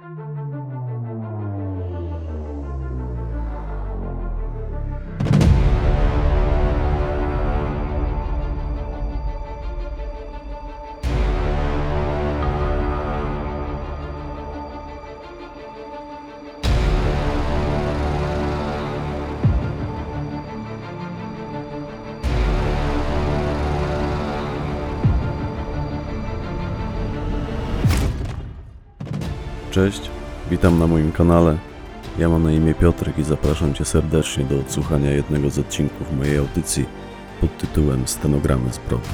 Bye. Cześć, witam na moim kanale. Ja mam na imię Piotrek i zapraszam Cię serdecznie do odsłuchania jednego z odcinków mojej audycji pod tytułem Stenogramy zbrodni.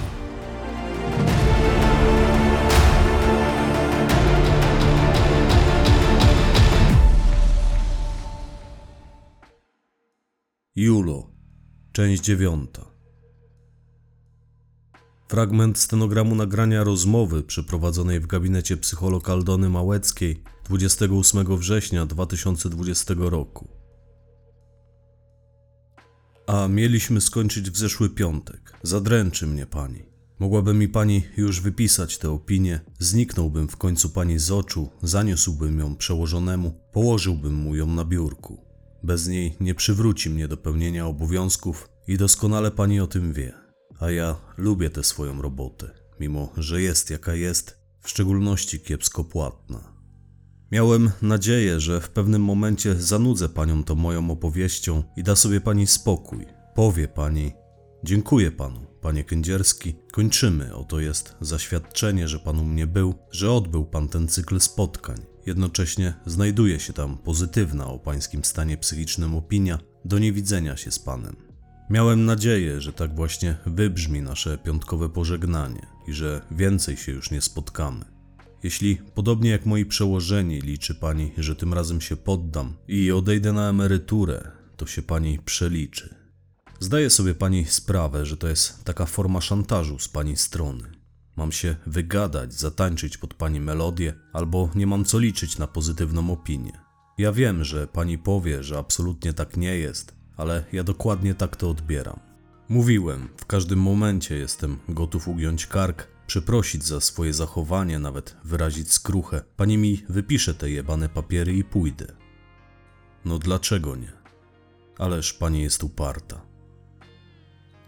Julo, część dziewiąta. Fragment stenogramu nagrania rozmowy przeprowadzonej w gabinecie psycholog Aldony Małeckiej 28 września 2020 roku. A mieliśmy skończyć w zeszły piątek. Zadręczy mnie pani. Mogłaby mi pani już wypisać tę opinię, zniknąłbym w końcu pani z oczu, zaniósłbym ją przełożonemu, położyłbym mu ją na biurku. Bez niej nie przywróci mnie do pełnienia obowiązków i doskonale pani o tym wie. A ja lubię tę swoją robotę, mimo że jest jaka jest, w szczególności kiepsko płatna. Miałem nadzieję, że w pewnym momencie zanudzę panią tą moją opowieścią i da sobie pani spokój. Powie pani: Dziękuję panu, panie Kędzierski. Kończymy. Oto jest zaświadczenie, że pan u mnie był, że odbył pan ten cykl spotkań. Jednocześnie znajduje się tam pozytywna o pańskim stanie psychicznym opinia do niewidzenia się z panem. Miałem nadzieję, że tak właśnie wybrzmi nasze piątkowe pożegnanie i że więcej się już nie spotkamy. Jeśli, podobnie jak moi przełożeni, liczy pani, że tym razem się poddam i odejdę na emeryturę, to się pani przeliczy. Zdaje sobie pani sprawę, że to jest taka forma szantażu z pani strony. Mam się wygadać, zatańczyć pod pani melodię, albo nie mam co liczyć na pozytywną opinię. Ja wiem, że pani powie, że absolutnie tak nie jest, ale ja dokładnie tak to odbieram. Mówiłem, w każdym momencie jestem gotów ugiąć kark, przeprosić za swoje zachowanie, nawet wyrazić skruchę. Pani mi wypisze te jebane papiery i pójdę. No dlaczego nie? Ależ pani jest uparta.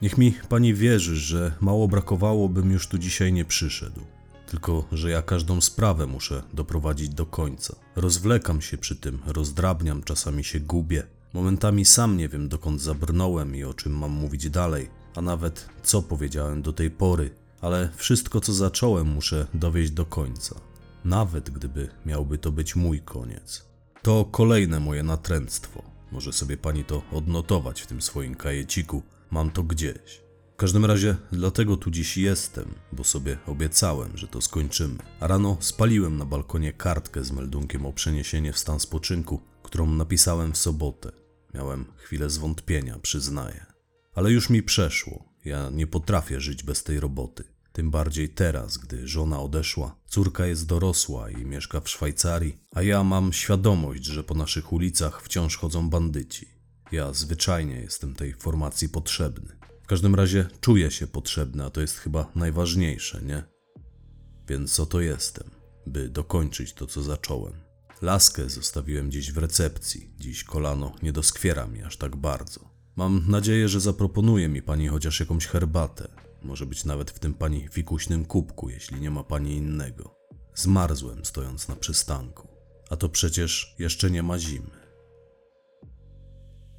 Niech mi pani wierzy, że mało brakowało, bym już tu dzisiaj nie przyszedł. Tylko, że ja każdą sprawę muszę doprowadzić do końca. Rozwlekam się przy tym, rozdrabniam, czasami się gubię. Momentami sam nie wiem, dokąd zabrnąłem i o czym mam mówić dalej, a nawet co powiedziałem do tej pory, ale wszystko, co zacząłem, muszę dowieść do końca. Nawet gdyby miałby to być mój koniec. To kolejne moje natręctwo. Może sobie pani to odnotować w tym swoim kajeciku. Mam to gdzieś. W każdym razie dlatego tu dziś jestem, bo sobie obiecałem, że to skończymy. A rano spaliłem na balkonie kartkę z meldunkiem o przeniesienie w stan spoczynku, którą napisałem w sobotę. Miałem chwilę zwątpienia, przyznaję. Ale już mi przeszło. Ja nie potrafię żyć bez tej roboty. Tym bardziej teraz, gdy żona odeszła, córka jest dorosła i mieszka w Szwajcarii, a ja mam świadomość, że po naszych ulicach wciąż chodzą bandyci. Ja zwyczajnie jestem tej formacji potrzebny. W każdym razie czuję się potrzebny, a to jest chyba najważniejsze, nie? Więc oto jestem, by dokończyć to, co zacząłem. Laskę zostawiłem gdzieś w recepcji. Dziś kolano nie doskwiera mi aż tak bardzo. Mam nadzieję, że zaproponuje mi pani chociaż jakąś herbatę. Może być nawet w tym pani fikuśnym kubku, jeśli nie ma pani innego. Zmarzłem stojąc na przystanku. A to przecież jeszcze nie ma zimy.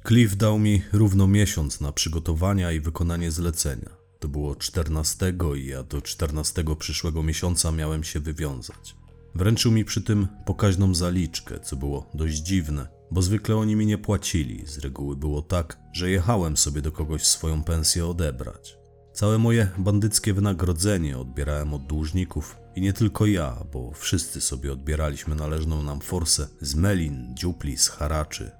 Cliff dał mi równo miesiąc na przygotowania i wykonanie zlecenia. To było 14 i ja do 14 przyszłego miesiąca miałem się wywiązać. Wręczył mi przy tym pokaźną zaliczkę, co było dość dziwne, bo zwykle oni mi nie płacili. Z reguły było tak, że jechałem sobie do kogoś swoją pensję odebrać. Całe moje bandyckie wynagrodzenie odbierałem od dłużników i nie tylko ja, bo wszyscy sobie odbieraliśmy należną nam forsę z melin, dziupli, z haraczy.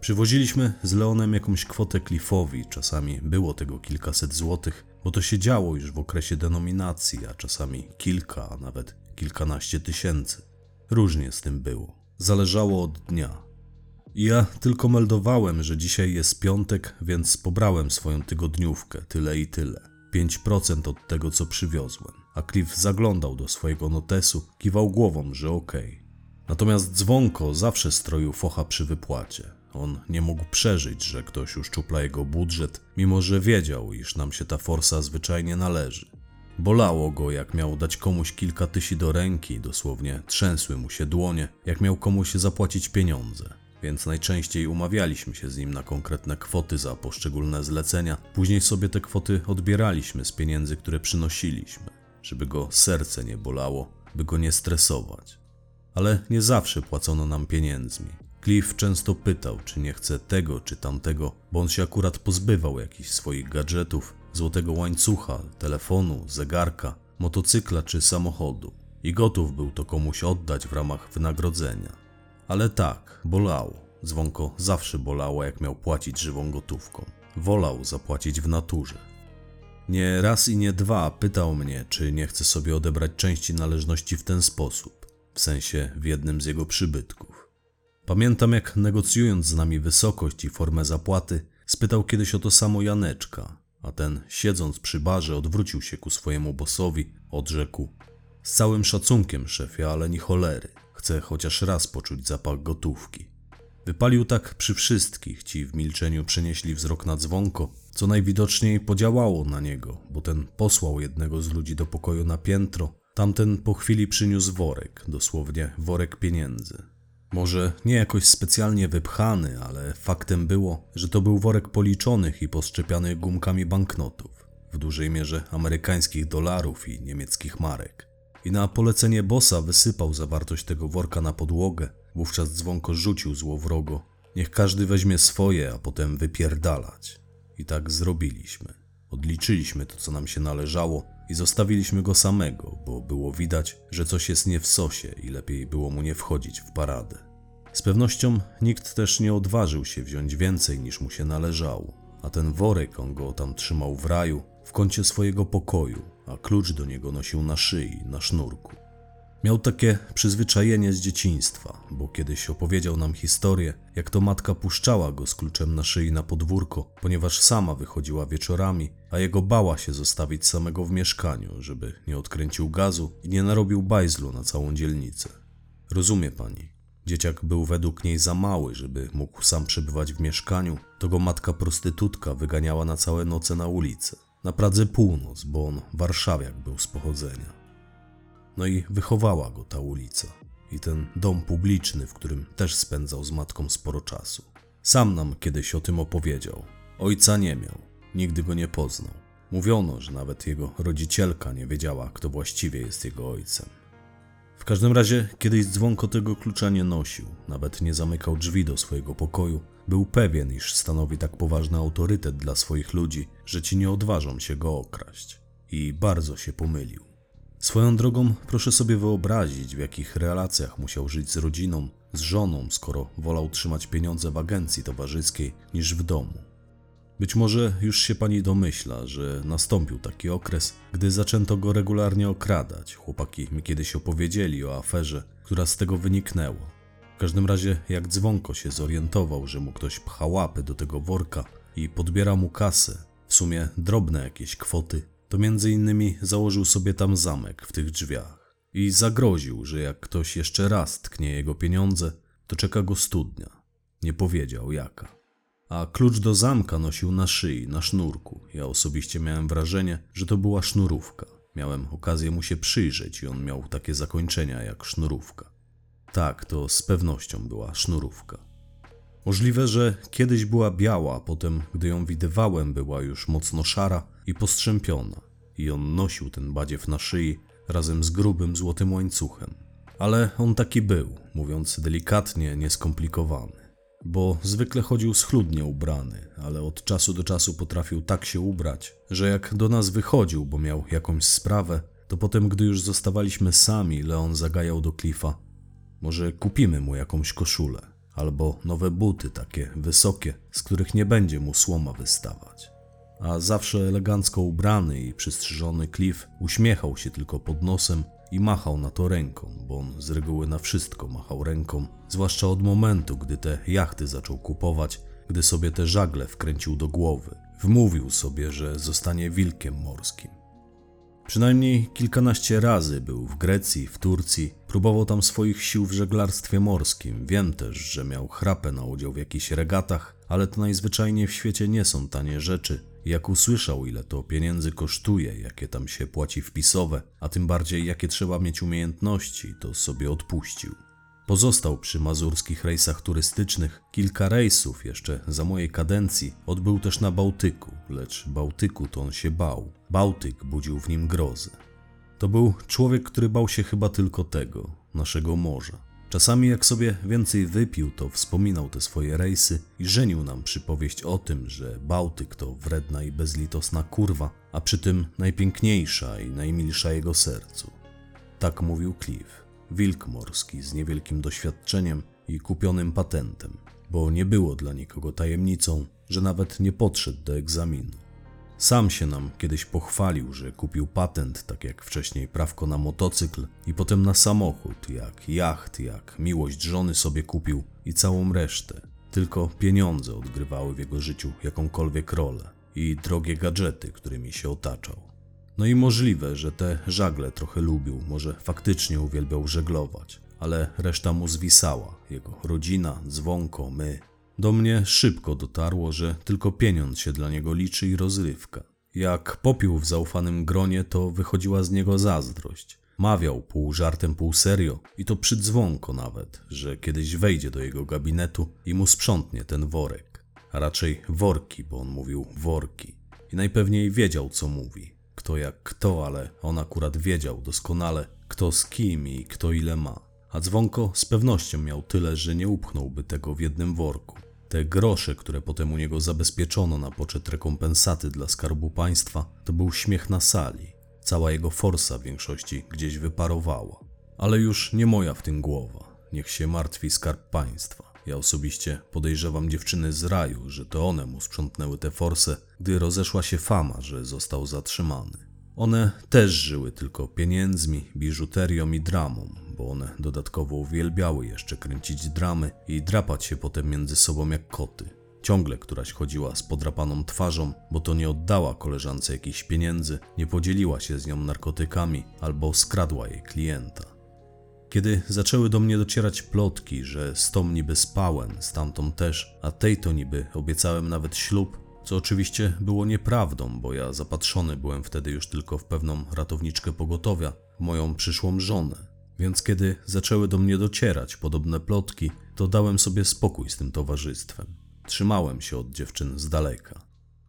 Przywoziliśmy z Leonem jakąś kwotę Cliffowi, czasami było tego kilkaset złotych, bo to się działo już w okresie denominacji, a czasami kilka, a nawet kilkanaście tysięcy. Różnie z tym było. Zależało od dnia. Ja tylko meldowałem, że dzisiaj jest piątek, więc pobrałem swoją tygodniówkę, tyle i tyle. 5% od tego, co przywiozłem. A Cliff zaglądał do swojego notesu, kiwał głową, że okej. Natomiast dzwonko zawsze stroił focha przy wypłacie. On nie mógł przeżyć, że ktoś uszczupla jego budżet, mimo że wiedział, iż nam się ta forsa zwyczajnie należy. Bolało go, jak miał dać komuś kilka tysi do ręki, dosłownie trzęsły mu się dłonie, jak miał komuś zapłacić pieniądze. Więc najczęściej umawialiśmy się z nim na konkretne kwoty za poszczególne zlecenia. Później sobie te kwoty odbieraliśmy z pieniędzy, które przynosiliśmy, żeby go serce nie bolało, by go nie stresować. Ale nie zawsze płacono nam pieniędzmi. Cliff często pytał, czy nie chce tego czy tamtego, bo on się akurat pozbywał jakichś swoich gadżetów, złotego łańcucha, telefonu, zegarka, motocykla czy samochodu i gotów był to komuś oddać w ramach wynagrodzenia. Ale tak, bolało. Dzwonko zawsze bolało, jak miał płacić żywą gotówką. Wolał zapłacić w naturze. Nie raz i nie dwa pytał mnie, czy nie chce sobie odebrać części należności w ten sposób, w sensie w jednym z jego przybytków. Pamiętam, jak negocjując z nami wysokość i formę zapłaty, spytał kiedyś o to samo Janeczka, a ten, siedząc przy barze, odwrócił się ku swojemu bosowi, odrzekł: Z całym szacunkiem, szefie, ale ni cholery. Chociaż raz poczuć zapach gotówki. Wypalił tak przy wszystkich, ci w milczeniu przenieśli wzrok na dzwonko, co najwidoczniej podziałało na niego, bo ten posłał jednego z ludzi do pokoju na piętro, tamten po chwili przyniósł worek, dosłownie worek pieniędzy. Może nie jakoś specjalnie wypchany, ale faktem było, że to był worek policzonych i poszczepianych gumkami banknotów, w dużej mierze amerykańskich dolarów i niemieckich marek. I na polecenie bossa wysypał zawartość tego worka na podłogę, wówczas dzwonko rzucił złowrogo. Niech każdy weźmie swoje, a potem wypierdalać. I tak zrobiliśmy. Odliczyliśmy to, co nam się należało i zostawiliśmy go samego, bo było widać, że coś jest nie w sosie i lepiej było mu nie wchodzić w paradę. Z pewnością nikt też nie odważył się wziąć więcej niż mu się należało, a ten worek on go tam trzymał w raju, w kącie swojego pokoju, a klucz do niego nosił na szyi, na sznurku. Miał takie przyzwyczajenie z dzieciństwa, bo kiedyś opowiedział nam historię, jak to matka puszczała go z kluczem na szyi na podwórko, ponieważ sama wychodziła wieczorami, a jego bała się zostawić samego w mieszkaniu, żeby nie odkręcił gazu i nie narobił bajzlu na całą dzielnicę. Rozumie pani. Dzieciak był według niej za mały, żeby mógł sam przebywać w mieszkaniu, to go matka prostytutka wyganiała na całe noce na ulicę. Na Pradze Północ, bo on warszawiak był z pochodzenia. No i wychowała go ta ulica i ten dom publiczny, w którym też spędzał z matką sporo czasu. Sam nam kiedyś o tym opowiedział. Ojca nie miał, nigdy go nie poznał. Mówiono, że nawet jego rodzicielka nie wiedziała, kto właściwie jest jego ojcem. W każdym razie kiedyś dzwonko tego klucza nie nosił, nawet nie zamykał drzwi do swojego pokoju. Był pewien, iż stanowi tak poważny autorytet dla swoich ludzi, że ci nie odważą się go okraść. I bardzo się pomylił. Swoją drogą proszę sobie wyobrazić, w jakich relacjach musiał żyć z rodziną, z żoną, skoro wolał trzymać pieniądze w agencji towarzyskiej niż w domu. Być może już się pani domyśla, że nastąpił taki okres, gdy zaczęto go regularnie okradać. Chłopaki mi kiedyś opowiedzieli o aferze, która z tego wyniknęła. W każdym razie, jak dzwonko się zorientował, że mu ktoś pcha łapy do tego worka i podbiera mu kasę, w sumie drobne jakieś kwoty, to między innymi założył sobie tam zamek w tych drzwiach i zagroził, że jak ktoś jeszcze raz tknie jego pieniądze, to czeka go studnia. Nie powiedział jaka. A klucz do zamka nosił na szyi, na sznurku. Ja osobiście miałem wrażenie, że to była sznurówka. Miałem okazję mu się przyjrzeć i on miał takie zakończenia jak sznurówka. Tak, to z pewnością była sznurówka. Możliwe, że kiedyś była biała, a potem, gdy ją widywałem, była już mocno szara i postrzępiona. I on nosił ten badziew na szyi razem z grubym złotym łańcuchem. Ale on taki był, mówiąc delikatnie, nieskomplikowany. Bo zwykle chodził schludnie ubrany, ale od czasu do czasu potrafił tak się ubrać, że jak do nas wychodził, bo miał jakąś sprawę, to potem, gdy już zostawaliśmy sami, Leon zagajał do Cliffa. Może kupimy mu jakąś koszulę albo nowe buty, takie wysokie, z których nie będzie mu słoma wystawać. A zawsze elegancko ubrany i przystrzyżony Cliff uśmiechał się tylko pod nosem i machał na to ręką, bo on z reguły na wszystko machał ręką, zwłaszcza od momentu, gdy te jachty zaczął kupować, gdy sobie te żagle wkręcił do głowy. Wmówił sobie, że zostanie wilkiem morskim. Przynajmniej kilkanaście razy był w Grecji, w Turcji, próbował tam swoich sił w żeglarstwie morskim. Wiem też, że miał chrapę na udział w jakichś regatach, ale to najzwyczajniej w świecie nie są tanie rzeczy. Jak usłyszał, ile to pieniędzy kosztuje, jakie tam się płaci wpisowe, a tym bardziej jakie trzeba mieć umiejętności, to sobie odpuścił. Pozostał przy mazurskich rejsach turystycznych. Kilka rejsów jeszcze za mojej kadencji odbył też na Bałtyku, lecz Bałtyku to on się bał. Bałtyk budził w nim grozę. To był człowiek, który bał się chyba tylko tego, naszego morza. Czasami jak sobie więcej wypił, to wspominał te swoje rejsy i żenił nam przypowieść o tym, że Bałtyk to wredna i bezlitosna kurwa, a przy tym najpiękniejsza i najmilsza jego sercu. Tak mówił Cliff, wilk morski z niewielkim doświadczeniem i kupionym patentem, bo nie było dla nikogo tajemnicą, że nawet nie podszedł do egzaminu. Sam się nam kiedyś pochwalił, że kupił patent, tak jak wcześniej prawko na motocykl i potem na samochód, jak jacht, jak miłość żony sobie kupił i całą resztę. Tylko pieniądze odgrywały w jego życiu jakąkolwiek rolę i drogie gadżety, którymi się otaczał. No i możliwe, że te żagle trochę lubił, może faktycznie uwielbiał żeglować, ale reszta mu zwisała, jego rodzina, dzwonko, my. Do mnie szybko dotarło, że tylko pieniądz się dla niego liczy i rozrywka. Jak popił w zaufanym gronie, to wychodziła z niego zazdrość. Mawiał pół żartem, pół serio i to przy dzwonko nawet, że kiedyś wejdzie do jego gabinetu i mu sprzątnie ten worek. A raczej worki, bo on mówił worki. I najpewniej wiedział, co mówi. Kto jak kto, ale on akurat wiedział doskonale, kto z kim i kto ile ma. A dzwonko z pewnością miał tyle, że nie upchnąłby tego w jednym worku. Te grosze, które potem u niego zabezpieczono na poczet rekompensaty dla skarbu państwa, to był śmiech na sali. Cała jego forsa w większości gdzieś wyparowała. Ale już nie moja w tym głowa. Niech się martwi skarb państwa. Ja osobiście podejrzewam dziewczyny z raju, że to one mu sprzątnęły tę forsę, gdy rozeszła się fama, że został zatrzymany. One też żyły tylko pieniędzmi, biżuterią i dramą, bo one dodatkowo uwielbiały jeszcze kręcić dramy i drapać się potem między sobą jak koty. Ciągle któraś chodziła z podrapaną twarzą, bo to nie oddała koleżance jakichś pieniędzy, nie podzieliła się z nią narkotykami albo skradła jej klienta. Kiedy zaczęły do mnie docierać plotki, że z tą niby spałem, z tamtą też, a tej to niby obiecałem nawet ślub, co oczywiście było nieprawdą, bo ja zapatrzony byłem wtedy już tylko w pewną ratowniczkę pogotowia, moją przyszłą żonę. Więc kiedy zaczęły do mnie docierać podobne plotki, to dałem sobie spokój z tym towarzystwem. Trzymałem się od dziewczyn z daleka.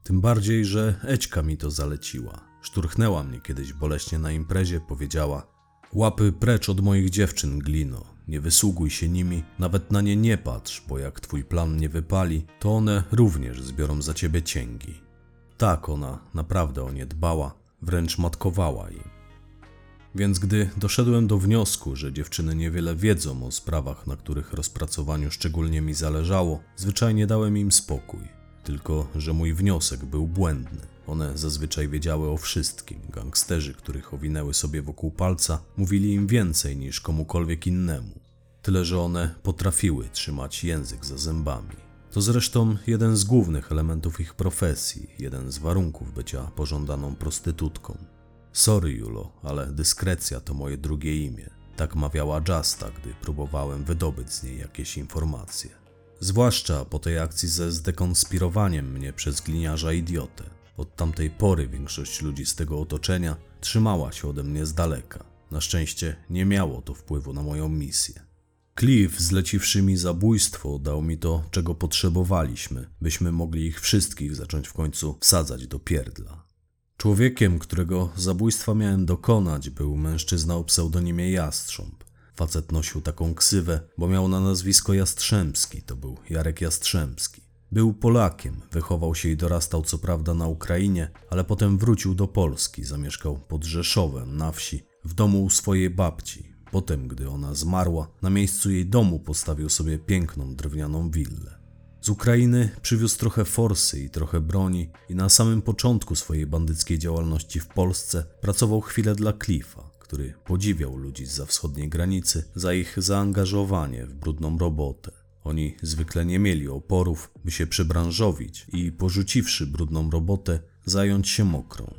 Tym bardziej, że Ećka mi to zaleciła. Szturchnęła mnie kiedyś boleśnie na imprezie, powiedziała: Łapy precz od moich dziewczyn, Glino. Nie wysługuj się nimi, nawet na nie nie patrz, bo jak twój plan nie wypali, to one również zbiorą za ciebie cięgi. Tak ona naprawdę o nie dbała, wręcz matkowała im. Więc gdy doszedłem do wniosku, że dziewczyny niewiele wiedzą o sprawach, na których rozpracowaniu szczególnie mi zależało, zwyczajnie dałem im spokój. Tylko, że mój wniosek był błędny. One zazwyczaj wiedziały o wszystkim. Gangsterzy, których owinęły sobie wokół palca, mówili im więcej niż komukolwiek innemu. Tyle, że one potrafiły trzymać język za zębami. To zresztą jeden z głównych elementów ich profesji, jeden z warunków bycia pożądaną prostytutką. Sorry, Julo, ale dyskrecja to moje drugie imię. Tak mawiała Justa, gdy próbowałem wydobyć z niej jakieś informacje. Zwłaszcza po tej akcji ze zdekonspirowaniem mnie przez gliniarza idiotę. Od tamtej pory większość ludzi z tego otoczenia trzymała się ode mnie z daleka. Na szczęście nie miało to wpływu na moją misję. Cliff, zleciwszy mi zabójstwo, dał mi to, czego potrzebowaliśmy, byśmy mogli ich wszystkich zacząć w końcu wsadzać do pierdla. Człowiekiem, którego zabójstwa miałem dokonać, był mężczyzna o pseudonimie Jastrząb. Facet nosił taką ksywę, bo miał na nazwisko Jastrzębski, to był Jarek Jastrzębski. Był Polakiem, wychował się i dorastał co prawda na Ukrainie, ale potem wrócił do Polski, zamieszkał pod Rzeszowem, na wsi, w domu swojej babci. Potem, gdy ona zmarła, na miejscu jej domu postawił sobie piękną drewnianą willę. Z Ukrainy przywiózł trochę forsy i trochę broni i na samym początku swojej bandyckiej działalności w Polsce pracował chwilę dla Cliffa, który podziwiał ludzi za wschodniej granicy za ich zaangażowanie w brudną robotę. Oni zwykle nie mieli oporów, by się przebranżowić i porzuciwszy brudną robotę, zająć się mokrą.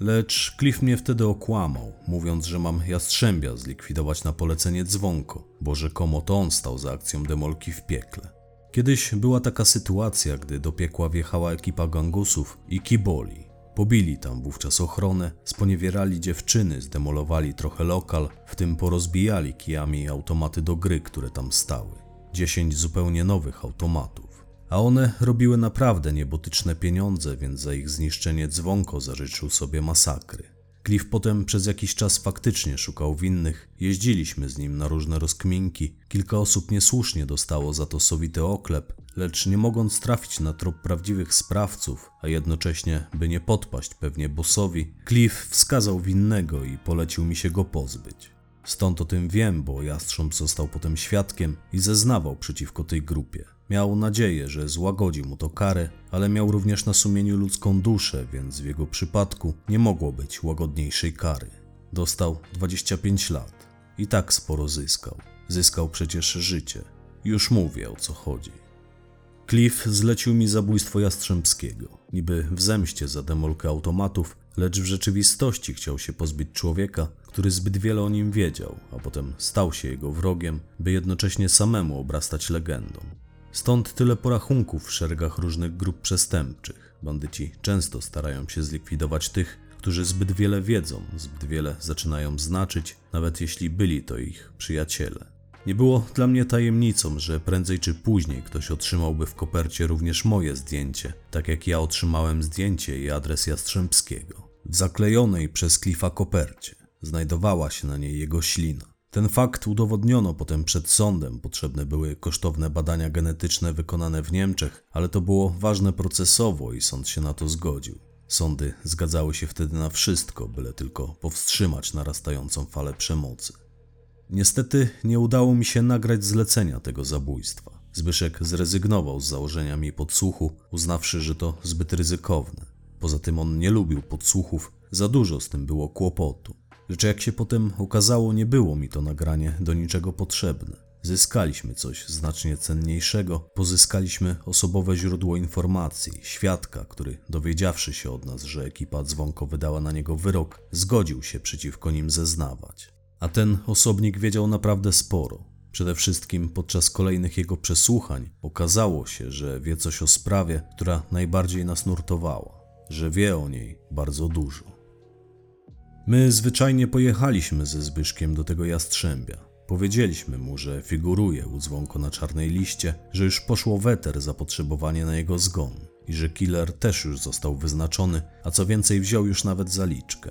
Lecz Cliff mnie wtedy okłamał, mówiąc, że mam jastrzębia zlikwidować na polecenie dzwonko, bo rzekomo to on stał za akcją demolki w piekle. Kiedyś była taka sytuacja, gdy do piekła wjechała ekipa gangusów i kiboli. Pobili tam wówczas ochronę, sponiewierali dziewczyny, zdemolowali trochę lokal, w tym porozbijali kijami automaty do gry, które tam stały. Dziesięć zupełnie nowych automatów. A one robiły naprawdę niebotyczne pieniądze, więc za ich zniszczenie dzwonko zażyczył sobie masakry. Cliff potem przez jakiś czas faktycznie szukał winnych, jeździliśmy z nim na różne rozkminki, kilka osób niesłusznie dostało za to sowity oklep, lecz nie mogąc trafić na trop prawdziwych sprawców, a jednocześnie by nie podpaść pewnie bossowi, Cliff wskazał winnego i polecił mi się go pozbyć. Stąd o tym wiem, bo Jastrząb został potem świadkiem i zeznawał przeciwko tej grupie. Miał nadzieję, że złagodzi mu to karę, ale miał również na sumieniu ludzką duszę, więc w jego przypadku nie mogło być łagodniejszej kary. Dostał 25 lat i tak sporo zyskał. Zyskał przecież życie. Już mówię o co chodzi. Cliff zlecił mi zabójstwo Jastrzębskiego, niby w zemście za demolkę automatów, lecz w rzeczywistości chciał się pozbyć człowieka, który zbyt wiele o nim wiedział, a potem stał się jego wrogiem, by jednocześnie samemu obrastać legendą. Stąd tyle porachunków w szeregach różnych grup przestępczych. Bandyci często starają się zlikwidować tych, którzy zbyt wiele wiedzą, zbyt wiele zaczynają znaczyć, nawet jeśli byli to ich przyjaciele. Nie było dla mnie tajemnicą, że prędzej czy później ktoś otrzymałby w kopercie również moje zdjęcie, tak jak ja otrzymałem zdjęcie i adres Jastrzębskiego. W zaklejonej przez Cliffa kopercie znajdowała się na niej jego ślina. Ten fakt udowodniono potem przed sądem. Potrzebne były kosztowne badania genetyczne wykonane w Niemczech, ale to było ważne procesowo i sąd się na to zgodził. Sądy zgadzały się wtedy na wszystko, byle tylko powstrzymać narastającą falę przemocy. Niestety nie udało mi się nagrać zlecenia tego zabójstwa. Zbyszek zrezygnował z założenia mi podsłuchu, uznawszy, że to zbyt ryzykowne. Poza tym on nie lubił podsłuchów, za dużo z tym było kłopotu. Lecz jak się potem okazało, nie było mi to nagranie do niczego potrzebne. Zyskaliśmy coś znacznie cenniejszego, pozyskaliśmy osobowe źródło informacji, świadka, który dowiedziawszy się od nas, że ekipa dzwonko wydała na niego wyrok, zgodził się przeciwko nim zeznawać. A ten osobnik wiedział naprawdę sporo. Przede wszystkim podczas kolejnych jego przesłuchań okazało się, że wie coś o sprawie, która najbardziej nas nurtowała, że wie o niej bardzo dużo. My zwyczajnie pojechaliśmy ze Zbyszkiem do tego jastrzębia. Powiedzieliśmy mu, że figuruje u dzwonko na czarnej liście, że już poszło weter zapotrzebowanie na jego zgon i że killer też już został wyznaczony, a co więcej wziął już nawet zaliczkę.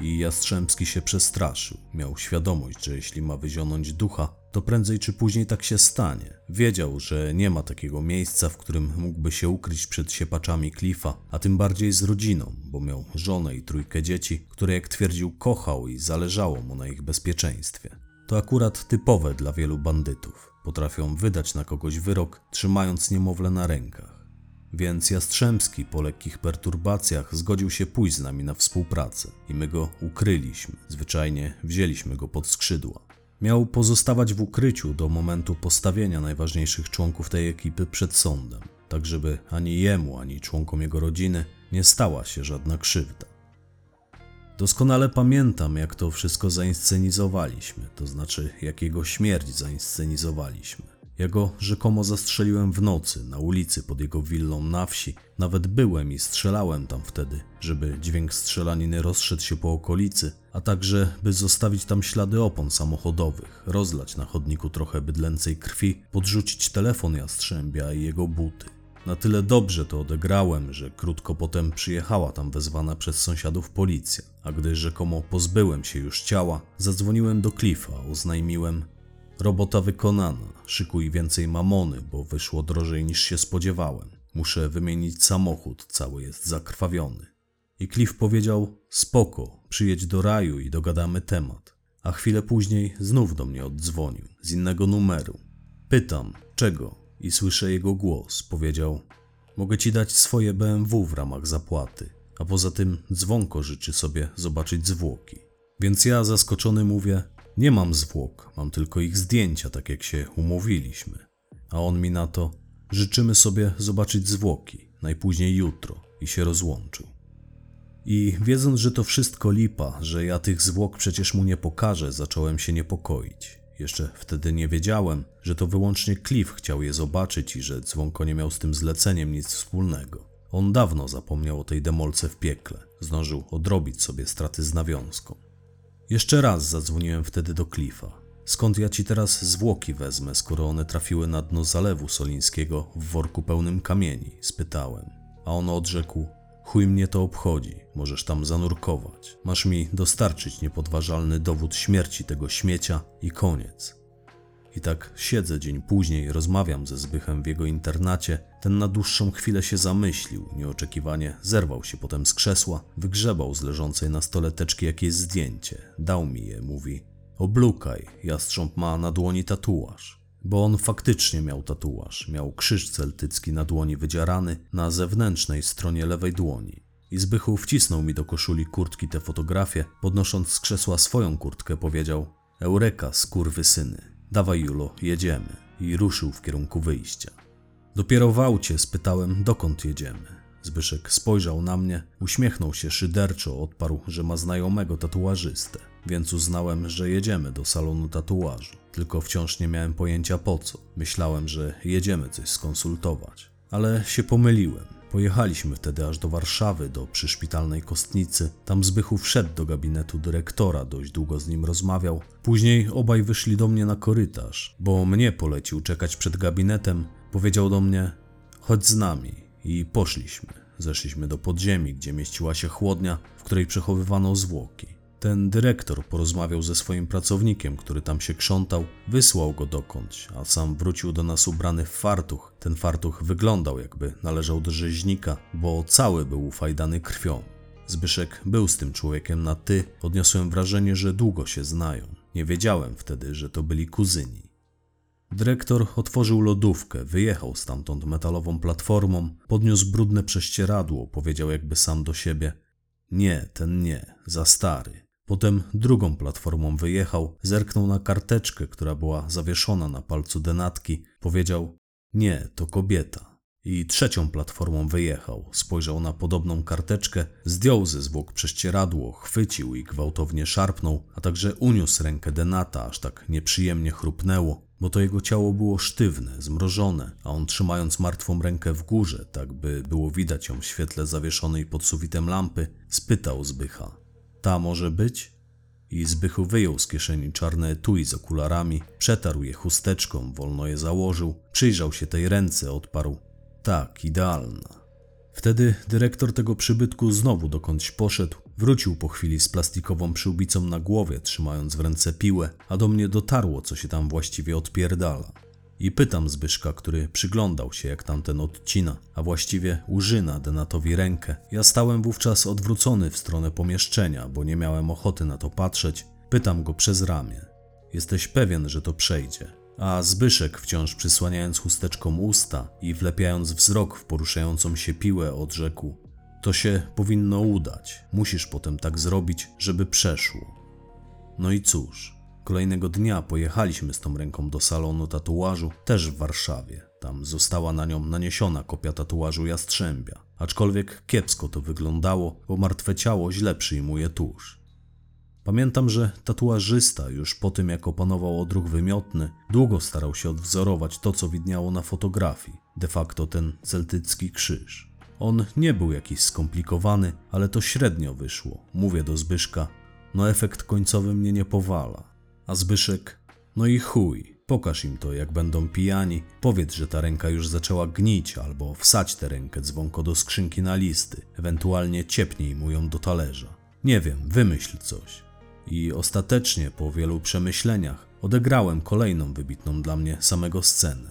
I Jastrzębski się przestraszył. Miał świadomość, że jeśli ma wyzionąć ducha, to prędzej czy później tak się stanie. Wiedział, że nie ma takiego miejsca, w którym mógłby się ukryć przed siepaczami Cliffa, a tym bardziej z rodziną, bo miał żonę i trójkę dzieci, które jak twierdził kochał i zależało mu na ich bezpieczeństwie. To akurat typowe dla wielu bandytów. Potrafią wydać na kogoś wyrok, trzymając niemowlę na rękach. Więc Jastrzębski po lekkich perturbacjach zgodził się pójść z nami na współpracę i my go ukryliśmy. Zwyczajnie wzięliśmy go pod skrzydła. Miał pozostawać w ukryciu do momentu postawienia najważniejszych członków tej ekipy przed sądem, tak żeby ani jemu, ani członkom jego rodziny nie stała się żadna krzywda. Doskonale pamiętam, jak to wszystko zainscenizowaliśmy, to znaczy, jak jego śmierć zainscenizowaliśmy. Ja go rzekomo zastrzeliłem w nocy na ulicy pod jego willą na wsi. Nawet byłem i strzelałem tam wtedy, żeby dźwięk strzelaniny rozszedł się po okolicy, a także by zostawić tam ślady opon samochodowych, rozlać na chodniku trochę bydlęcej krwi, podrzucić telefon Jastrzębia i jego buty. Na tyle dobrze to odegrałem, że krótko potem przyjechała tam wezwana przez sąsiadów policja, a gdy rzekomo pozbyłem się już ciała, zadzwoniłem do Cliffa, oznajmiłem, Robota wykonana, szykuj więcej mamony, bo wyszło drożej niż się spodziewałem. Muszę wymienić samochód, cały jest zakrwawiony. I Cliff powiedział: Spoko, przyjedź do raju i dogadamy temat. A chwilę później znów do mnie oddzwonił, z innego numeru. Pytam, czego? I słyszę jego głos. Powiedział: Mogę ci dać swoje BMW w ramach zapłaty, a poza tym dzwonko życzy sobie zobaczyć zwłoki. Więc ja zaskoczony mówię: nie mam zwłok, mam tylko ich zdjęcia, tak jak się umówiliśmy. A on mi na to: Życzymy sobie zobaczyć zwłoki, najpóźniej jutro, i się rozłączył. I wiedząc, że to wszystko lipa, że ja tych zwłok przecież mu nie pokażę, zacząłem się niepokoić. Jeszcze wtedy nie wiedziałem, że to wyłącznie Cliff chciał je zobaczyć i że dzwonko nie miał z tym zleceniem nic wspólnego. On dawno zapomniał o tej demolce w piekle. Zdążył odrobić sobie straty z nawiązką. Jeszcze raz zadzwoniłem wtedy do Cliffa. Skąd ja ci teraz zwłoki wezmę, skoro one trafiły na dno zalewu solińskiego w worku pełnym kamieni? spytałem. A on odrzekł: Chuj mnie to obchodzi, możesz tam zanurkować. Masz mi dostarczyć niepodważalny dowód śmierci tego śmiecia i koniec. I tak siedzę dzień później, rozmawiam ze Zbychem w jego internacie. Ten na dłuższą chwilę się zamyślił, nieoczekiwanie zerwał się potem z krzesła, wygrzebał z leżącej na stole teczki jakieś zdjęcie, dał mi je, mówi: Oblukaj, jastrząb ma na dłoni tatuaż. Bo on faktycznie miał tatuaż, miał krzyż celtycki na dłoni wydzierany na zewnętrznej stronie lewej dłoni. I Zbychu wcisnął mi do koszuli kurtki tę fotografię, podnosząc z krzesła swoją kurtkę, powiedział: Eureka, skurwysyny, dawaj Julo, jedziemy. I ruszył w kierunku wyjścia. Dopiero w aucie spytałem, dokąd jedziemy. Zbyszek spojrzał na mnie, uśmiechnął się szyderczo, odparł, że ma znajomego tatuażystę, więc uznałem, że jedziemy do salonu tatuażu. Tylko wciąż nie miałem pojęcia po co. Myślałem, że jedziemy coś skonsultować. Ale się pomyliłem. Pojechaliśmy wtedy aż do Warszawy, do przyszpitalnej kostnicy. Tam Zbychu wszedł do gabinetu dyrektora, dość długo z nim rozmawiał. Później obaj wyszli do mnie na korytarz, bo mnie polecił czekać przed gabinetem. Powiedział do mnie: chodź z nami. I poszliśmy. Zeszliśmy do podziemi, gdzie mieściła się chłodnia, w której przechowywano zwłoki. Ten dyrektor porozmawiał ze swoim pracownikiem, który tam się krzątał, wysłał go dokądś, a sam wrócił do nas ubrany w fartuch. Ten fartuch wyglądał jakby należał do rzeźnika, bo cały był ufajdany krwią. Zbyszek był z tym człowiekiem na ty, odniosłem wrażenie, że długo się znają. Nie wiedziałem wtedy, że to byli kuzyni. Dyrektor otworzył lodówkę, wyjechał stamtąd metalową platformą, podniósł brudne prześcieradło, powiedział jakby sam do siebie: Nie, ten nie, za stary. Potem drugą platformą wyjechał, zerknął na karteczkę, która była zawieszona na palcu denatki, powiedział: Nie, to kobieta. I trzecią platformą wyjechał, spojrzał na podobną karteczkę, zdjął ze zwłok prześcieradło, chwycił i gwałtownie szarpnął, a także uniósł rękę denata, aż tak nieprzyjemnie chrupnęło, bo to jego ciało było sztywne, zmrożone, a on trzymając martwą rękę w górze, tak by było widać ją w świetle zawieszonej pod sufitem lampy, spytał Zbycha: Ta może być? I Zbychu wyjął z kieszeni czarne etui z okularami, przetarł je chusteczką, wolno je założył, przyjrzał się tej ręce, odparł: Tak, idealna. Wtedy dyrektor tego przybytku znowu dokądś poszedł, wrócił po chwili z plastikową przyłbicą na głowie, trzymając w ręce piłę, a do mnie dotarło, co się tam właściwie odpierdala. I pytam Zbyszka, który przyglądał się, jak tamten odcina, a właściwie użyna Denatowi rękę. Ja stałem wówczas odwrócony w stronę pomieszczenia, bo nie miałem ochoty na to patrzeć. Pytam go przez ramię. Jesteś pewien, że to przejdzie? A Zbyszek, wciąż przysłaniając chusteczką usta i wlepiając wzrok w poruszającą się piłę, odrzekł: To się powinno udać. Musisz potem tak zrobić, żeby przeszło. No i cóż, kolejnego dnia pojechaliśmy z tą ręką do salonu tatuażu, też w Warszawie. Tam została na nią naniesiona kopia tatuażu jastrzębia. Aczkolwiek kiepsko to wyglądało, bo martwe ciało źle przyjmuje tusz. Pamiętam, że tatuażysta już po tym jak opanował odruch wymiotny, długo starał się odwzorować to, co widniało na fotografii, de facto ten celtycki krzyż. On nie był jakiś skomplikowany, ale to średnio wyszło. Mówię do Zbyszka, no efekt końcowy mnie nie powala. A Zbyszek, no i chuj, pokaż im to, jak będą pijani, powiedz, że ta ręka już zaczęła gnić, albo wsadź tę rękę dzwonko do skrzynki na listy, ewentualnie ciepnij mu ją do talerza. Nie wiem, wymyśl coś. I ostatecznie, po wielu przemyśleniach, odegrałem kolejną wybitną dla mnie samego scenę.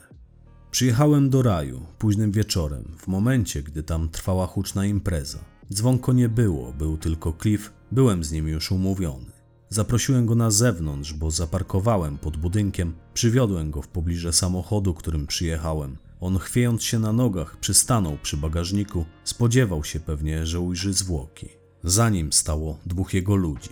Przyjechałem do raju późnym wieczorem, w momencie, gdy tam trwała huczna impreza. Dzwonko nie było, był tylko Cliff, byłem z nim już umówiony. Zaprosiłem go na zewnątrz, bo zaparkowałem pod budynkiem, przywiodłem go w pobliże samochodu, którym przyjechałem. On chwiejąc się na nogach przystanął przy bagażniku, spodziewał się pewnie, że ujrzy zwłoki. Za nim stało dwóch jego ludzi.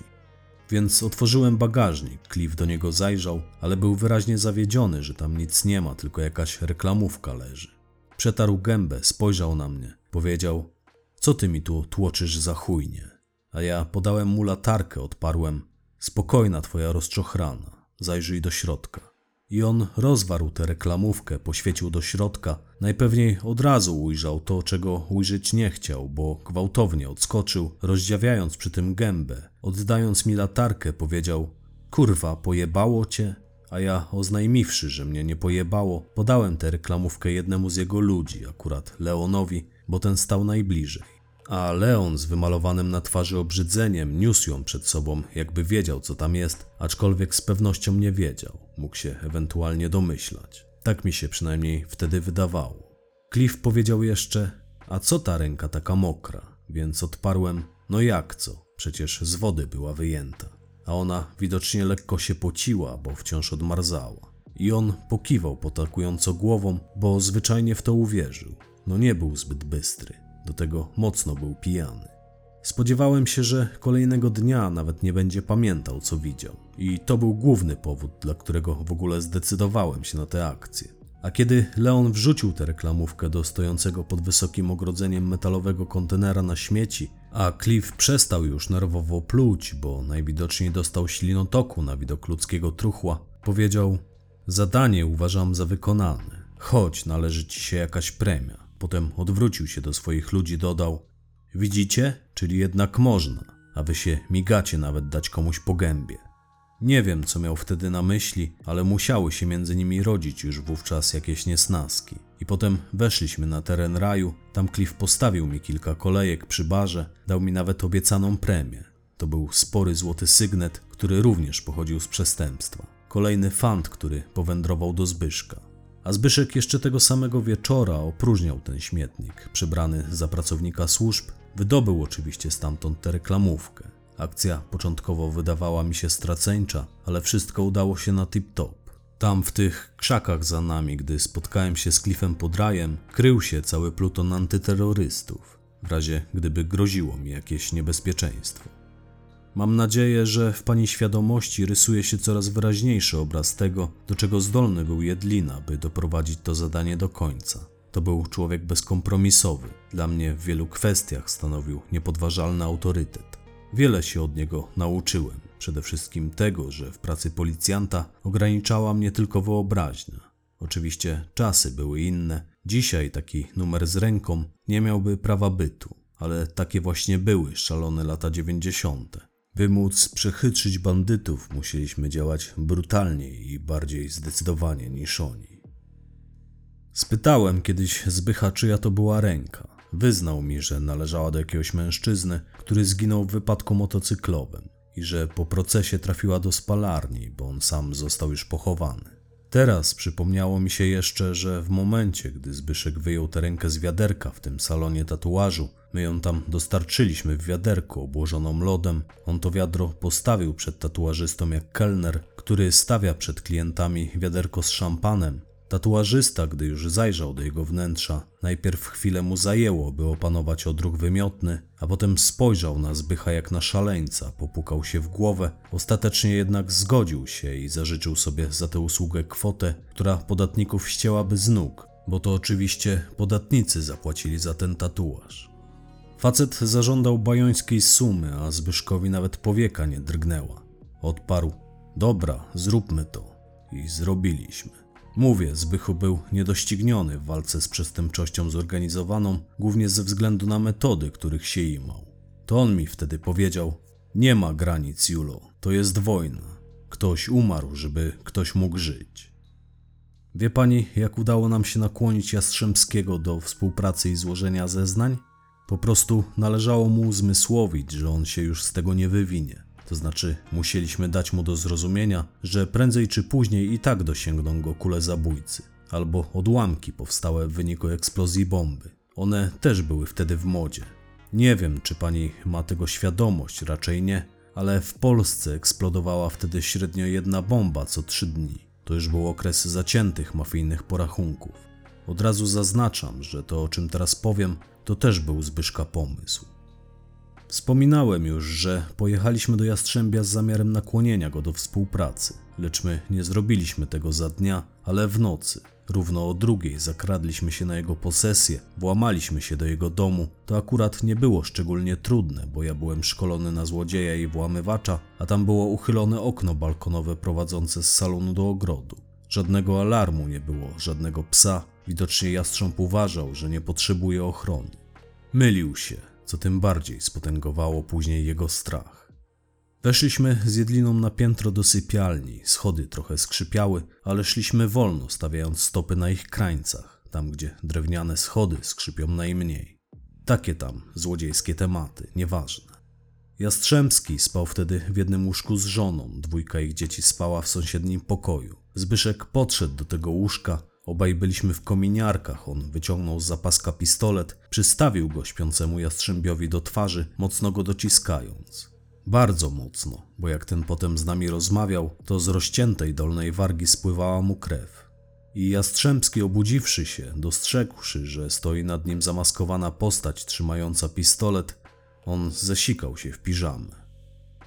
Więc otworzyłem bagażnik, Cliff do niego zajrzał, ale był wyraźnie zawiedziony, że tam nic nie ma, tylko jakaś reklamówka leży. Przetarł gębę, spojrzał na mnie, powiedział: Co ty mi tu tłoczysz za chujnie? A ja podałem mu latarkę, odparłem: Spokojna twoja rozczochrana, zajrzyj do środka. I on rozwarł tę reklamówkę, poświecił do środka. Najpewniej od razu ujrzał to, czego ujrzeć nie chciał, bo gwałtownie odskoczył, rozdziawiając przy tym gębę. Oddając mi latarkę, powiedział: Kurwa, pojebało cię? A ja, oznajmiwszy, że mnie nie pojebało, podałem tę reklamówkę jednemu z jego ludzi, akurat Leonowi, bo ten stał najbliżej. A Leon z wymalowanym na twarzy obrzydzeniem niósł ją przed sobą, jakby wiedział, co tam jest, aczkolwiek z pewnością nie wiedział. Mógł się ewentualnie domyślać. Tak mi się przynajmniej wtedy wydawało. Cliff powiedział jeszcze: A co ta ręka taka mokra? Więc odparłem: No jak co? Przecież z wody była wyjęta. A ona widocznie lekko się pociła, bo wciąż odmarzała. I on pokiwał potakująco głową, bo zwyczajnie w to uwierzył. No nie był zbyt bystry. Do tego mocno był pijany. Spodziewałem się, że kolejnego dnia nawet nie będzie pamiętał, co widział, i to był główny powód, dla którego w ogóle zdecydowałem się na tę akcję. A kiedy Leon wrzucił tę reklamówkę do stojącego pod wysokim ogrodzeniem metalowego kontenera na śmieci, a Cliff przestał już nerwowo pluć, bo najwidoczniej dostał ślinotoku na widok ludzkiego truchła, powiedział: Zadanie uważam za wykonane. Chodź, należy ci się jakaś premia. Potem odwrócił się do swoich ludzi, dodał: Widzicie? Czyli jednak można, a wy się migacie nawet dać komuś po gębie. Nie wiem, co miał wtedy na myśli, ale musiały się między nimi rodzić już wówczas jakieś niesnaski. I potem weszliśmy na teren raju, tam Cliff postawił mi kilka kolejek przy barze, dał mi nawet obiecaną premię. To był spory złoty sygnet, który również pochodził z przestępstwa. Kolejny fant, który powędrował do Zbyszka. A Zbyszek jeszcze tego samego wieczora opróżniał ten śmietnik, przybrany za pracownika służb, wydobył oczywiście stamtąd tę reklamówkę. Akcja początkowo wydawała mi się straceńcza, ale wszystko udało się na tip-top. Tam w tych krzakach za nami, gdy spotkałem się z Cliffem Podrajem, krył się cały pluton antyterrorystów, w razie gdyby groziło mi jakieś niebezpieczeństwo. Mam nadzieję, że w pani świadomości rysuje się coraz wyraźniejszy obraz tego, do czego zdolny był Jedlina, by doprowadzić to zadanie do końca. To był człowiek bezkompromisowy. Dla mnie w wielu kwestiach stanowił niepodważalny autorytet. Wiele się od niego nauczyłem. Przede wszystkim tego, że w pracy policjanta ograniczała mnie tylko wyobraźnia. Oczywiście czasy były inne. Dzisiaj taki numer z ręką nie miałby prawa bytu, ale takie właśnie były szalone lata dziewięćdziesiąte. By móc przechytrzyć bandytów, musieliśmy działać brutalniej i bardziej zdecydowanie niż oni. Spytałem kiedyś Zbycha, czyja to była ręka. Wyznał mi, że należała do jakiegoś mężczyzny, który zginął w wypadku motocyklowym i że po procesie trafiła do spalarni, bo on sam został już pochowany. Teraz przypomniało mi się jeszcze, że w momencie, gdy Zbyszek wyjął tę rękę z wiaderka w tym salonie tatuażu, my ją tam dostarczyliśmy w wiaderko obłożoną lodem, on to wiadro postawił przed tatuażystą jak kelner, który stawia przed klientami wiaderko z szampanem, Tatuażysta, gdy już zajrzał do jego wnętrza, najpierw chwilę mu zajęło, by opanować odruch wymiotny, a potem spojrzał na Zbycha jak na szaleńca, popukał się w głowę, ostatecznie jednak zgodził się i zażyczył sobie za tę usługę kwotę, która podatników ścięłaby z nóg, bo to oczywiście podatnicy zapłacili za ten tatuaż. Facet zażądał bajońskiej sumy, a Zbyszkowi nawet powieka nie drgnęła. Odparł: Dobra, zróbmy to. I zrobiliśmy. Mówię, Zbychu był niedościgniony w walce z przestępczością zorganizowaną, głównie ze względu na metody, których się imał. To on mi wtedy powiedział: Nie ma granic, Julo, to jest wojna. Ktoś umarł, żeby ktoś mógł żyć. Wie pani, jak udało nam się nakłonić Jastrzębskiego do współpracy i złożenia zeznań? Po prostu należało mu uzmysłowić, że on się już z tego nie wywinie. To znaczy, musieliśmy dać mu do zrozumienia, że prędzej czy później i tak dosięgną go kule zabójcy, albo odłamki powstałe w wyniku eksplozji bomby. One też były wtedy w modzie. Nie wiem, czy pani ma tego świadomość, raczej nie, ale w Polsce eksplodowała wtedy średnio jedna bomba co trzy dni. To już był okres zaciętych mafijnych porachunków. Od razu zaznaczam, że to, o czym teraz powiem, to też był Zbyszka pomysł. Wspominałem już, że pojechaliśmy do Jastrzębia z zamiarem nakłonienia go do współpracy, lecz my nie zrobiliśmy tego za dnia, ale w nocy, równo o drugiej zakradliśmy się na jego posesję, włamaliśmy się do jego domu, to akurat nie było szczególnie trudne, bo ja byłem szkolony na złodzieja i włamywacza, a tam było uchylone okno balkonowe prowadzące z salonu do ogrodu. Żadnego alarmu nie było, żadnego psa. Widocznie jastrząb uważał, że nie potrzebuje ochrony. Mylił się, co tym bardziej spotęgowało później jego strach. Weszliśmy z Jedliną na piętro do sypialni. Schody trochę skrzypiały, ale szliśmy wolno, stawiając stopy na ich krańcach, tam gdzie drewniane schody skrzypią najmniej. Takie tam złodziejskie tematy, nieważne. Jastrzębski spał wtedy w jednym łóżku z żoną, dwójka ich dzieci spała w sąsiednim pokoju. Zbyszek podszedł do tego łóżka, obaj byliśmy w kominiarkach. On wyciągnął z zapaska pistolet, przystawił go śpiącemu jastrzębiowi do twarzy, mocno go dociskając. Bardzo mocno, bo jak ten potem z nami rozmawiał, to z rozciętej dolnej wargi spływała mu krew. I Jastrzębski, obudziwszy się, dostrzegłszy, że stoi nad nim zamaskowana postać trzymająca pistolet, on zesikał się w piżamę.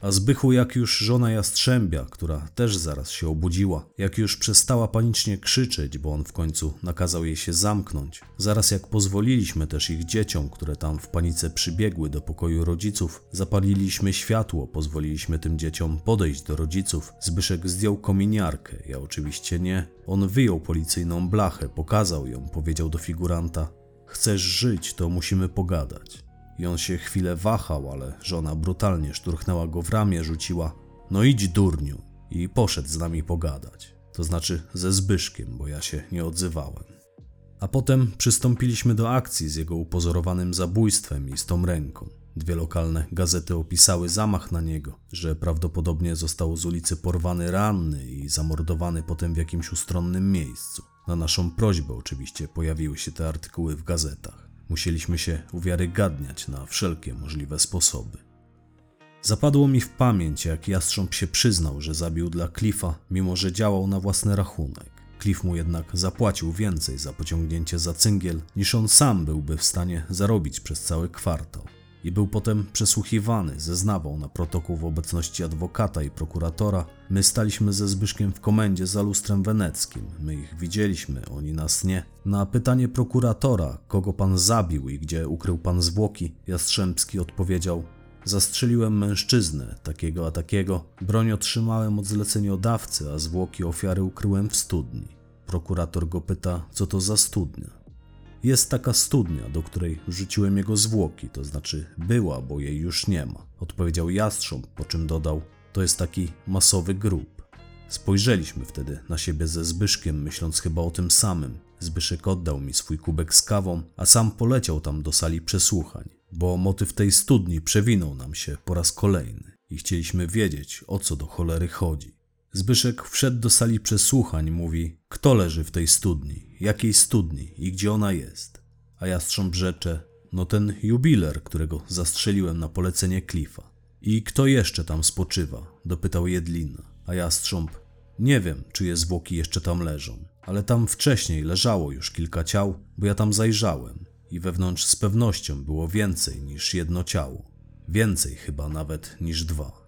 A Zbychu, jak już żona Jastrzębia, która też zaraz się obudziła, jak już przestała panicznie krzyczeć, bo on w końcu nakazał jej się zamknąć, zaraz jak pozwoliliśmy też ich dzieciom, które tam w panice przybiegły do pokoju rodziców, zapaliliśmy światło, pozwoliliśmy tym dzieciom podejść do rodziców, Zbyszek zdjął kominiarkę, ja oczywiście nie. On wyjął policyjną blachę, pokazał ją, powiedział do figuranta: Chcesz żyć, to musimy pogadać. I on się chwilę wahał, ale żona brutalnie szturchnęła go w ramię, rzuciła: No idź, durniu, i poszedł z nami pogadać. To znaczy ze Zbyszkiem, bo ja się nie odzywałem. A potem przystąpiliśmy do akcji z jego upozorowanym zabójstwem i z tą ręką. Dwie lokalne gazety opisały zamach na niego, że prawdopodobnie został z ulicy porwany ranny i zamordowany potem w jakimś ustronnym miejscu. Na naszą prośbę oczywiście pojawiły się te artykuły w gazetach. Musieliśmy się uwiarygadniać na wszelkie możliwe sposoby. Zapadło mi w pamięć, jak Jastrząb się przyznał, że zabił dla Cliffa, mimo że działał na własny rachunek. Cliff mu jednak zapłacił więcej za pociągnięcie za cyngiel, niż on sam byłby w stanie zarobić przez cały kwartał. I był potem przesłuchiwany, zeznawał na protokół w obecności adwokata i prokuratora. My staliśmy ze Zbyszkiem w komendzie za lustrem weneckim. My ich widzieliśmy, oni nas nie. Na pytanie prokuratora, kogo pan zabił i gdzie ukrył pan zwłoki, Jastrzębski odpowiedział: Zastrzeliłem mężczyznę, takiego a takiego. Broń otrzymałem od zleceniodawcy, a zwłoki ofiary ukryłem w studni. Prokurator go pyta, co to za studnia. Jest taka studnia, do której rzuciłem jego zwłoki, to znaczy była, bo jej już nie ma. Odpowiedział jastrząb, po czym dodał: To jest taki masowy grób. Spojrzeliśmy wtedy na siebie ze Zbyszkiem, myśląc chyba o tym samym. Zbyszek oddał mi swój kubek z kawą, a sam poleciał tam do sali przesłuchań, bo motyw tej studni przewinął nam się po raz kolejny i chcieliśmy wiedzieć, o co do cholery chodzi. Zbyszek wszedł do sali przesłuchań, mówi: Kto leży w tej studni? Jakiej studni i gdzie ona jest? A jastrząb rzecze: No ten jubiler, którego zastrzeliłem na polecenie Cliffa. I kto jeszcze tam spoczywa? dopytał Jedlina. A jastrząb: Nie wiem, czyje zwłoki jeszcze tam leżą, ale tam wcześniej leżało już kilka ciał, bo ja tam zajrzałem i wewnątrz z pewnością było więcej niż jedno ciało. Więcej chyba nawet niż dwa.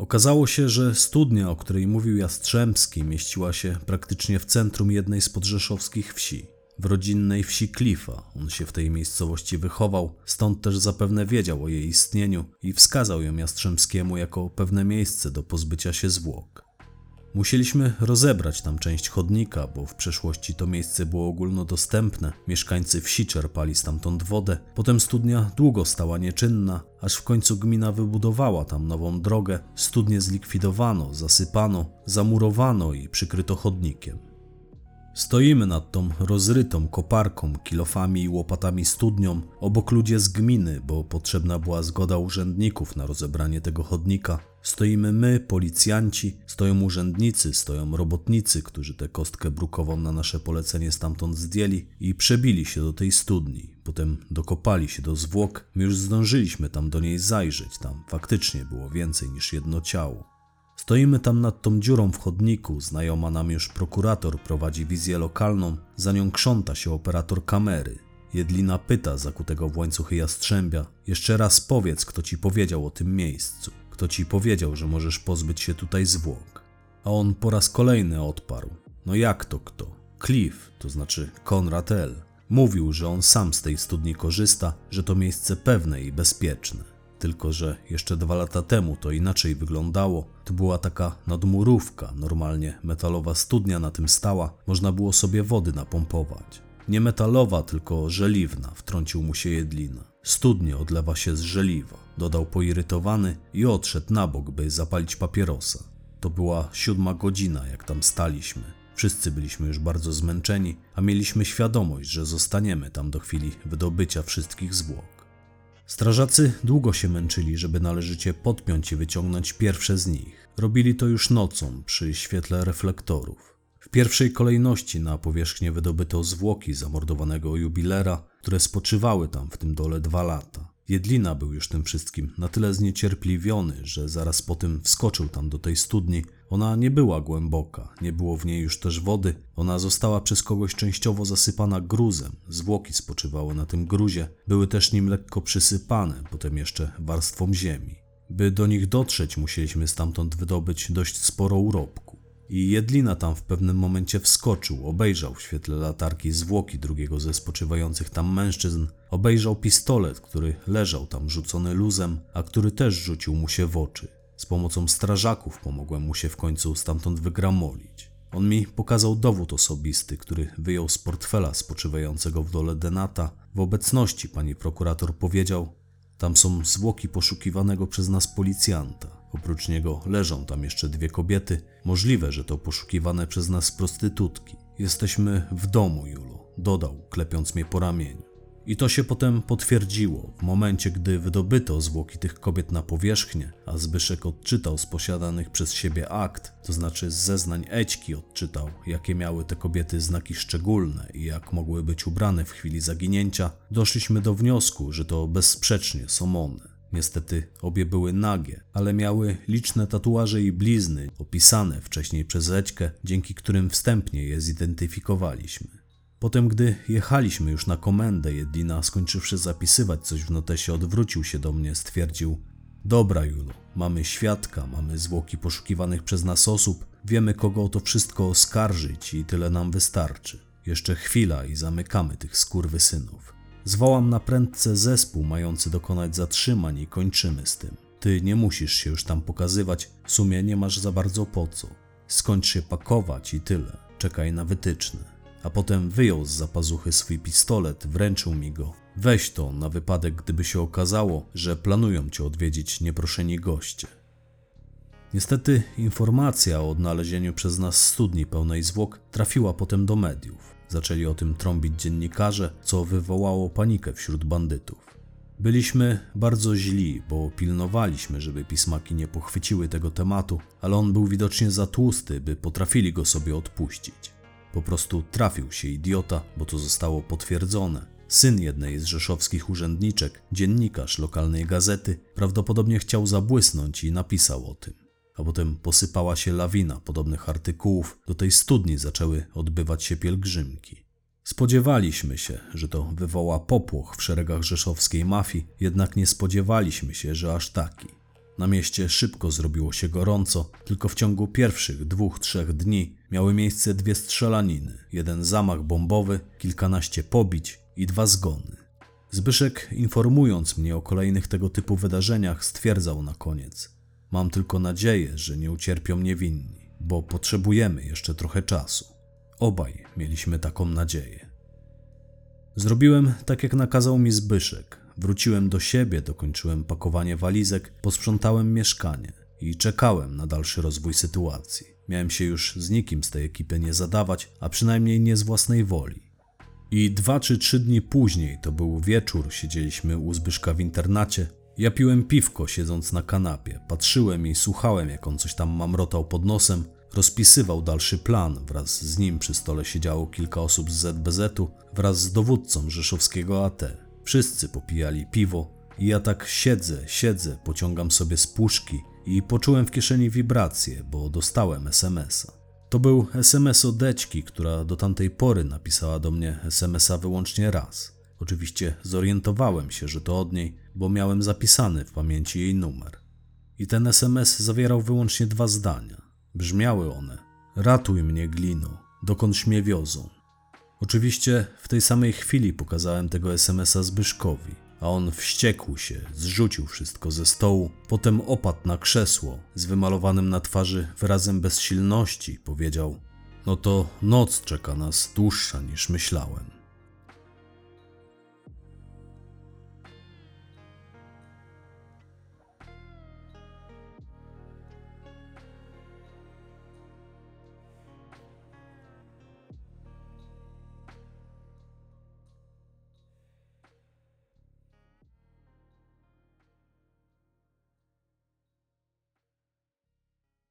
Okazało się, że studnia, o której mówił Jastrzębski, mieściła się praktycznie w centrum jednej z podrzeszowskich wsi, w rodzinnej wsi Klifa. On się w tej miejscowości wychował, stąd też zapewne wiedział o jej istnieniu i wskazał ją Jastrzębskiemu jako pewne miejsce do pozbycia się zwłok. Musieliśmy rozebrać tam część chodnika, bo w przeszłości to miejsce było ogólnodostępne. Mieszkańcy wsi czerpali stamtąd wodę. Potem studnia długo stała nieczynna, aż w końcu gmina wybudowała tam nową drogę. Studnię zlikwidowano, zasypano, zamurowano i przykryto chodnikiem. Stoimy nad tą rozrytą koparką, kilofami i łopatami studnią, obok ludzie z gminy, bo potrzebna była zgoda urzędników na rozebranie tego chodnika. Stoimy my, policjanci, stoją urzędnicy, stoją robotnicy, którzy tę kostkę brukową na nasze polecenie stamtąd zdjęli i przebili się do tej studni. Potem dokopali się do zwłok. My już zdążyliśmy tam do niej zajrzeć. Tam faktycznie było więcej niż jedno ciało. Stoimy tam nad tą dziurą w chodniku, znajoma nam już prokurator prowadzi wizję lokalną, za nią krząta się operator kamery. Jedlina pyta zakutego w łańcuchy jastrzębia, jeszcze raz powiedz, kto ci powiedział o tym miejscu, kto ci powiedział, że możesz pozbyć się tutaj zwłok. A on po raz kolejny odparł, no jak to kto? Cliff, to znaczy Konrad L. Mówił, że on sam z tej studni korzysta, że to miejsce pewne i bezpieczne. Tylko, że jeszcze dwa lata temu to inaczej wyglądało. To była taka nadmurówka, normalnie metalowa studnia na tym stała, można było sobie wody napompować. Nie metalowa, tylko żeliwna, wtrącił mu się jedlina. Studnie odlewa się z żeliwa, dodał poirytowany i odszedł na bok, by zapalić papierosa. To była siódma godzina, jak tam staliśmy. Wszyscy byliśmy już bardzo zmęczeni, a mieliśmy świadomość, że zostaniemy tam do chwili wydobycia wszystkich zwłok. Strażacy długo się męczyli, żeby należycie podpiąć i wyciągnąć pierwsze z nich. Robili to już nocą, przy świetle reflektorów. W pierwszej kolejności na powierzchnię wydobyto zwłoki zamordowanego jubilera, które spoczywały tam w tym dole dwa lata. Jedlina był już tym wszystkim na tyle zniecierpliwiony, że zaraz po tym wskoczył tam do tej studni. Ona nie była głęboka, nie było w niej już też wody. Ona została przez kogoś częściowo zasypana gruzem. Zwłoki spoczywały na tym gruzie, były też nim lekko przysypane, potem jeszcze warstwą ziemi. By do nich dotrzeć, musieliśmy stamtąd wydobyć dość sporo urobku. I Jedlina tam w pewnym momencie wskoczył, obejrzał w świetle latarki zwłoki drugiego ze spoczywających tam mężczyzn, obejrzał pistolet, który leżał tam rzucony luzem, a który też rzucił mu się w oczy. Z pomocą strażaków pomogłem mu się w końcu stamtąd wygramolić. On mi pokazał dowód osobisty, który wyjął z portfela spoczywającego w dole denata. W obecności pani prokurator powiedział: Tam są zwłoki poszukiwanego przez nas policjanta. Oprócz niego leżą tam jeszcze dwie kobiety. Możliwe, że to poszukiwane przez nas prostytutki. Jesteśmy w domu, Julo, dodał, klepiąc mnie po ramieniu. I to się potem potwierdziło. W momencie, gdy wydobyto zwłoki tych kobiet na powierzchnię, a Zbyszek odczytał z posiadanych przez siebie akt, to znaczy z zeznań Ećki odczytał, jakie miały te kobiety znaki szczególne i jak mogły być ubrane w chwili zaginięcia, doszliśmy do wniosku, że to bezsprzecznie są one. Niestety obie były nagie, ale miały liczne tatuaże i blizny opisane wcześniej przez Ećkę, dzięki którym wstępnie je zidentyfikowaliśmy. Potem, gdy jechaliśmy już na komendę, Jedlina, skończywszy zapisywać coś w notesie, odwrócił się do mnie, stwierdził: Dobra, Julo, mamy świadka, mamy zwłoki poszukiwanych przez nas osób, wiemy kogo o to wszystko oskarżyć i tyle nam wystarczy. Jeszcze chwila i zamykamy tych skurwysynów. Zwołam na prędce zespół mający dokonać zatrzymań i kończymy z tym. Ty nie musisz się już tam pokazywać, w sumie nie masz za bardzo po co. Skończ się pakować i tyle. Czekaj na wytyczne a potem wyjął z zapazuchy swój pistolet, wręczył mi go. Weź to na wypadek, gdyby się okazało, że planują cię odwiedzić nieproszeni goście. Niestety informacja o odnalezieniu przez nas studni pełnej zwłok trafiła potem do mediów. Zaczęli o tym trąbić dziennikarze, co wywołało panikę wśród bandytów. Byliśmy bardzo źli, bo pilnowaliśmy, żeby pismaki nie pochwyciły tego tematu, ale on był widocznie za tłusty, by potrafili go sobie odpuścić. Po prostu trafił się idiota, bo to zostało potwierdzone. Syn jednej z rzeszowskich urzędniczek, dziennikarz lokalnej gazety, prawdopodobnie chciał zabłysnąć i napisał o tym. A potem posypała się lawina podobnych artykułów, do tej studni zaczęły odbywać się pielgrzymki. Spodziewaliśmy się, że to wywoła popłoch w szeregach rzeszowskiej mafii, jednak nie spodziewaliśmy się, że aż taki. Na mieście szybko zrobiło się gorąco, tylko w ciągu pierwszych dwóch, trzech dni miały miejsce dwie strzelaniny, jeden zamach bombowy, kilkanaście pobić i dwa zgony. Zbyszek, informując mnie o kolejnych tego typu wydarzeniach, stwierdzał na koniec: Mam tylko nadzieję, że nie ucierpią niewinni, bo potrzebujemy jeszcze trochę czasu. Obaj mieliśmy taką nadzieję. Zrobiłem tak, jak nakazał mi Zbyszek. Wróciłem do siebie, dokończyłem pakowanie walizek, posprzątałem mieszkanie i czekałem na dalszy rozwój sytuacji. Miałem się już z nikim z tej ekipy nie zadawać, a przynajmniej nie z własnej woli. I dwa czy trzy dni później, to był wieczór, siedzieliśmy u Zbyszka w internacie. Ja piłem piwko, siedząc na kanapie. Patrzyłem i słuchałem, jak on coś tam mamrotał pod nosem. Rozpisywał dalszy plan. Wraz z nim przy stole siedziało kilka osób z ZBZ-u wraz z dowódcą rzeszowskiego AT. Wszyscy popijali piwo i ja tak siedzę, siedzę, pociągam sobie z puszki i poczułem w kieszeni wibrację, bo dostałem SMS-a. To był SMS od Dećki, która do tamtej pory napisała do mnie SMS-a wyłącznie raz. Oczywiście zorientowałem się, że to od niej, bo miałem zapisany w pamięci jej numer. I ten SMS zawierał wyłącznie dwa zdania. Brzmiały one: Ratuj mnie, glino. dokąd mnie wiozą. Oczywiście w tej samej chwili pokazałem tego SMS-a Zbyszkowi, a on wściekł się, zrzucił wszystko ze stołu, potem opadł na krzesło z wymalowanym na twarzy wyrazem bezsilności. Powiedział: No to noc czeka nas dłuższa niż myślałem.